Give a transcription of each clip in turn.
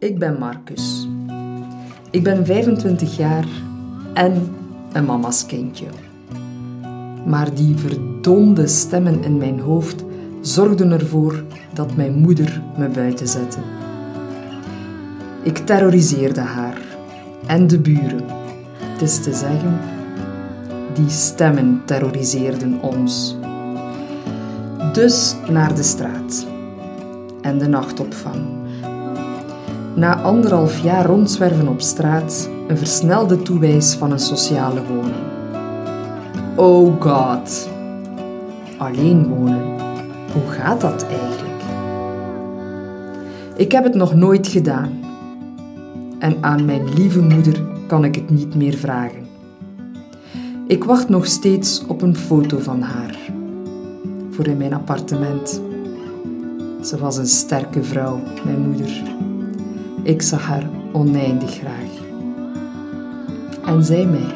Ik ben Marcus. Ik ben 25 jaar en een mama's kindje. Maar die verdomde stemmen in mijn hoofd zorgden ervoor dat mijn moeder me buiten zette. Ik terroriseerde haar en de buren. Het is te zeggen, die stemmen terroriseerden ons. Dus naar de straat en de nachtopvang. Na anderhalf jaar rondzwerven op straat, een versnelde toewijs van een sociale woning. Oh god. Alleen wonen. Hoe gaat dat eigenlijk? Ik heb het nog nooit gedaan. En aan mijn lieve moeder kan ik het niet meer vragen. Ik wacht nog steeds op een foto van haar. Voor in mijn appartement. Ze was een sterke vrouw, mijn moeder. Ik zag haar oneindig graag. En zij mij.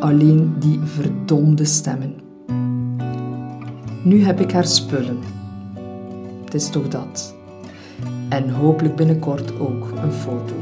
Alleen die verdomde stemmen. Nu heb ik haar spullen. Het is toch dat. En hopelijk binnenkort ook een foto.